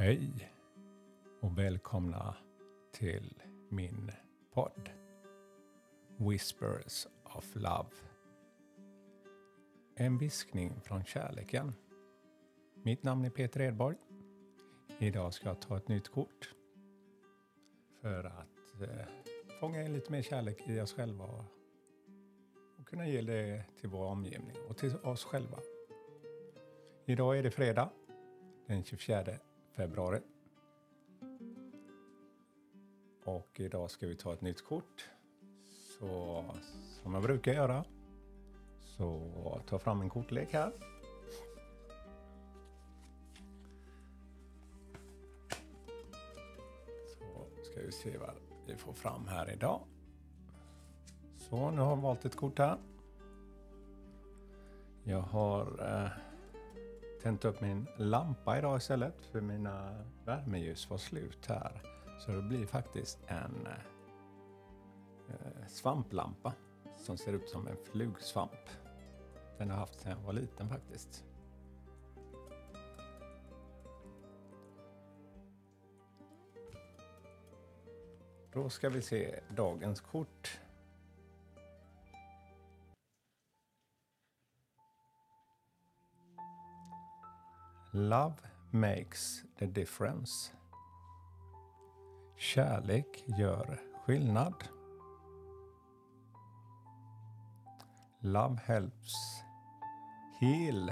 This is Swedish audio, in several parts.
Hej och välkomna till min podd Whispers of Love. En viskning från kärleken. Mitt namn är Peter Edborg. Idag ska jag ta ett nytt kort för att eh, fånga in lite mer kärlek i oss själva och, och kunna ge det till vår omgivning och till oss själva. Idag är det fredag den 24 februari. Och idag ska vi ta ett nytt kort. Så som jag brukar göra så ta fram en kortlek här. Så ska vi se vad vi får fram här idag. Så nu har jag valt ett kort här. Jag har eh, tänt upp min lampa idag istället för mina värmeljus var slut här. Så det blir faktiskt en eh, svamplampa som ser ut som en flugsvamp. Den har jag haft sedan jag var liten faktiskt. Då ska vi se dagens kort. Love makes the difference. Kärlek gör skillnad. Love helps heal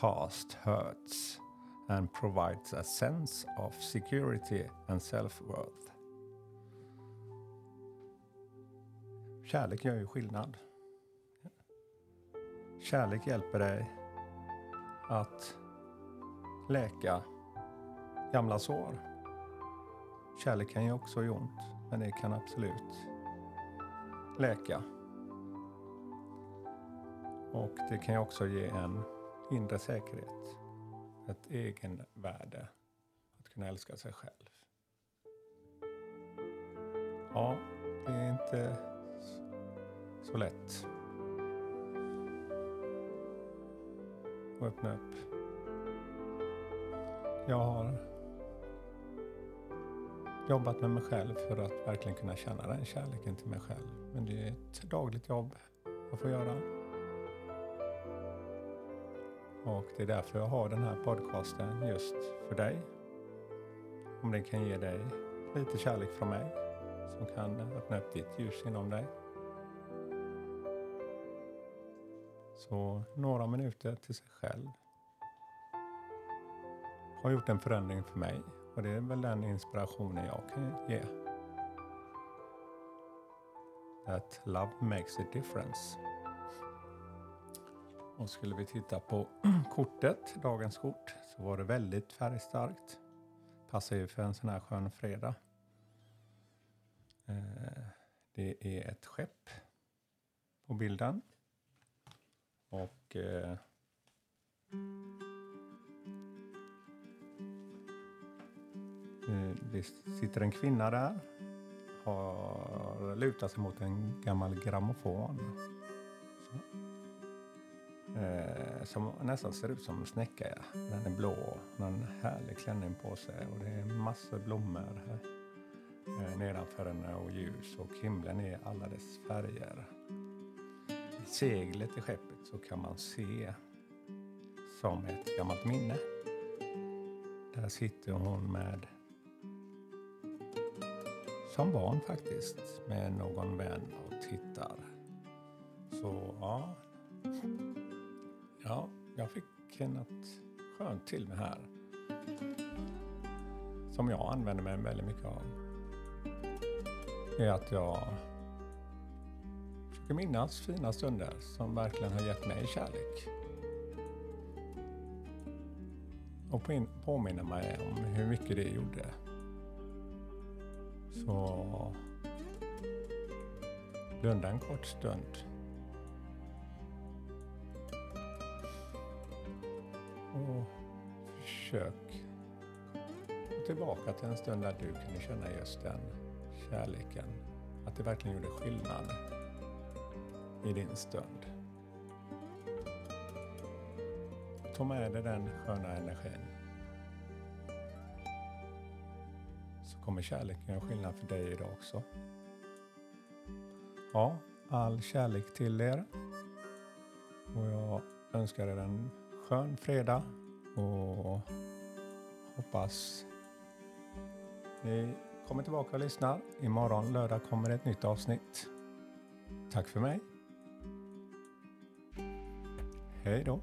past hurts and provides a sense of security and self-worth. Kärlek gör ju skillnad. Kärlek hjälper dig att läka gamla sår. Kärlek kan ju också göra ont, men det kan absolut läka. Och det kan ju också ge en inre säkerhet, ett egenvärde, att kunna älska sig själv. Ja, det är inte så lätt att öppna upp. Jag har jobbat med mig själv för att verkligen kunna känna den kärleken till mig själv. Men det är ett dagligt jobb jag får göra. Och det är därför jag har den här podcasten just för dig. Om den kan ge dig lite kärlek från mig som kan öppna upp ditt ljus inom dig. Så några minuter till sig själv har gjort en förändring för mig och det är väl den inspirationen jag kan ge. That love makes a difference. Och skulle vi titta på kortet, dagens kort, så var det väldigt färgstarkt. Passar ju för en sån här skön fredag. Eh, det är ett skepp på bilden. Och eh, Eh, det sitter en kvinna där. Har lutat sig mot en gammal grammofon. Eh, som nästan ser ut som en snäcka. Den är blå. Den har en härlig klänning på sig och det är massor blommor här. Eh, nedanför henne och ljus och himlen är alla dess färger. I seglet i skeppet så kan man se som ett gammalt minne. Där sitter hon med som barn faktiskt med någon vän och tittar. Så ja, ja jag fick något skönt till mig här. Som jag använder mig väldigt mycket av. är att jag försöker minnas fina stunder som verkligen har gett mig kärlek. Och påminna mig om hur mycket det gjorde så blunda en kort stund. Och försök gå tillbaka till en stund där du kunde känna just den kärleken. Att det verkligen gjorde skillnad i din stund. Ta med dig den sköna energin kommer kärleken göra skillnad för dig idag också. Ja, all kärlek till er. Och jag önskar er en skön fredag och hoppas ni kommer tillbaka och lyssnar. Imorgon lördag kommer ett nytt avsnitt. Tack för mig. Hej då.